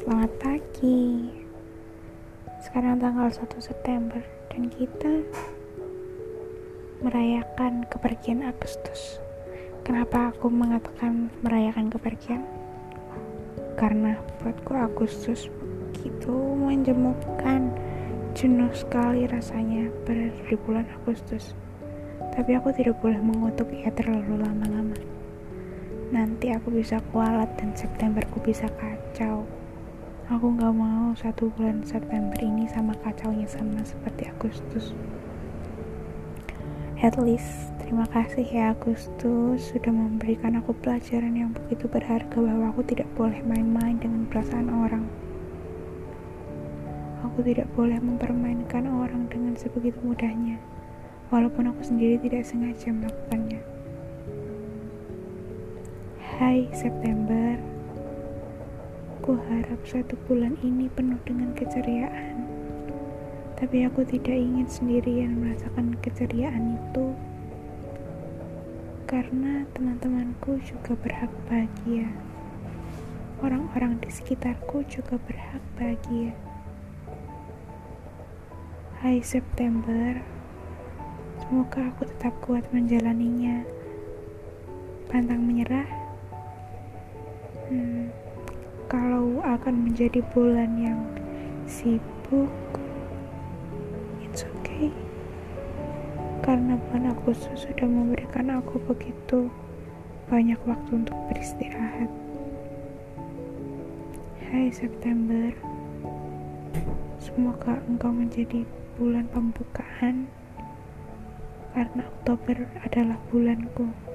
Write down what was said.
Selamat pagi. Sekarang tanggal 1 September dan kita merayakan kepergian Agustus. Kenapa aku mengatakan merayakan kepergian? Karena buatku Agustus begitu menjemukkan, jenuh sekali rasanya berada di bulan Agustus. Tapi aku tidak boleh mengutuk ia terlalu lama-lama. Nanti aku bisa kualat dan Septemberku bisa kacau. Aku gak mau satu bulan September ini sama kacaunya sama seperti Agustus. At least, terima kasih ya Agustus sudah memberikan aku pelajaran yang begitu berharga bahwa aku tidak boleh main-main dengan perasaan orang. Aku tidak boleh mempermainkan orang dengan sebegitu mudahnya, walaupun aku sendiri tidak sengaja melakukannya. Hai September, Aku harap satu bulan ini penuh dengan keceriaan. Tapi aku tidak ingin sendirian merasakan keceriaan itu. Karena teman-temanku juga berhak bahagia. Orang-orang di sekitarku juga berhak bahagia. Hai September, semoga aku tetap kuat menjalaninya. Pantang kalau akan menjadi bulan yang sibuk it's okay. Karena bulan Agustus sudah memberikan aku begitu banyak waktu untuk beristirahat. Hai September semoga engkau menjadi bulan pembukaan. Karena Oktober adalah bulanku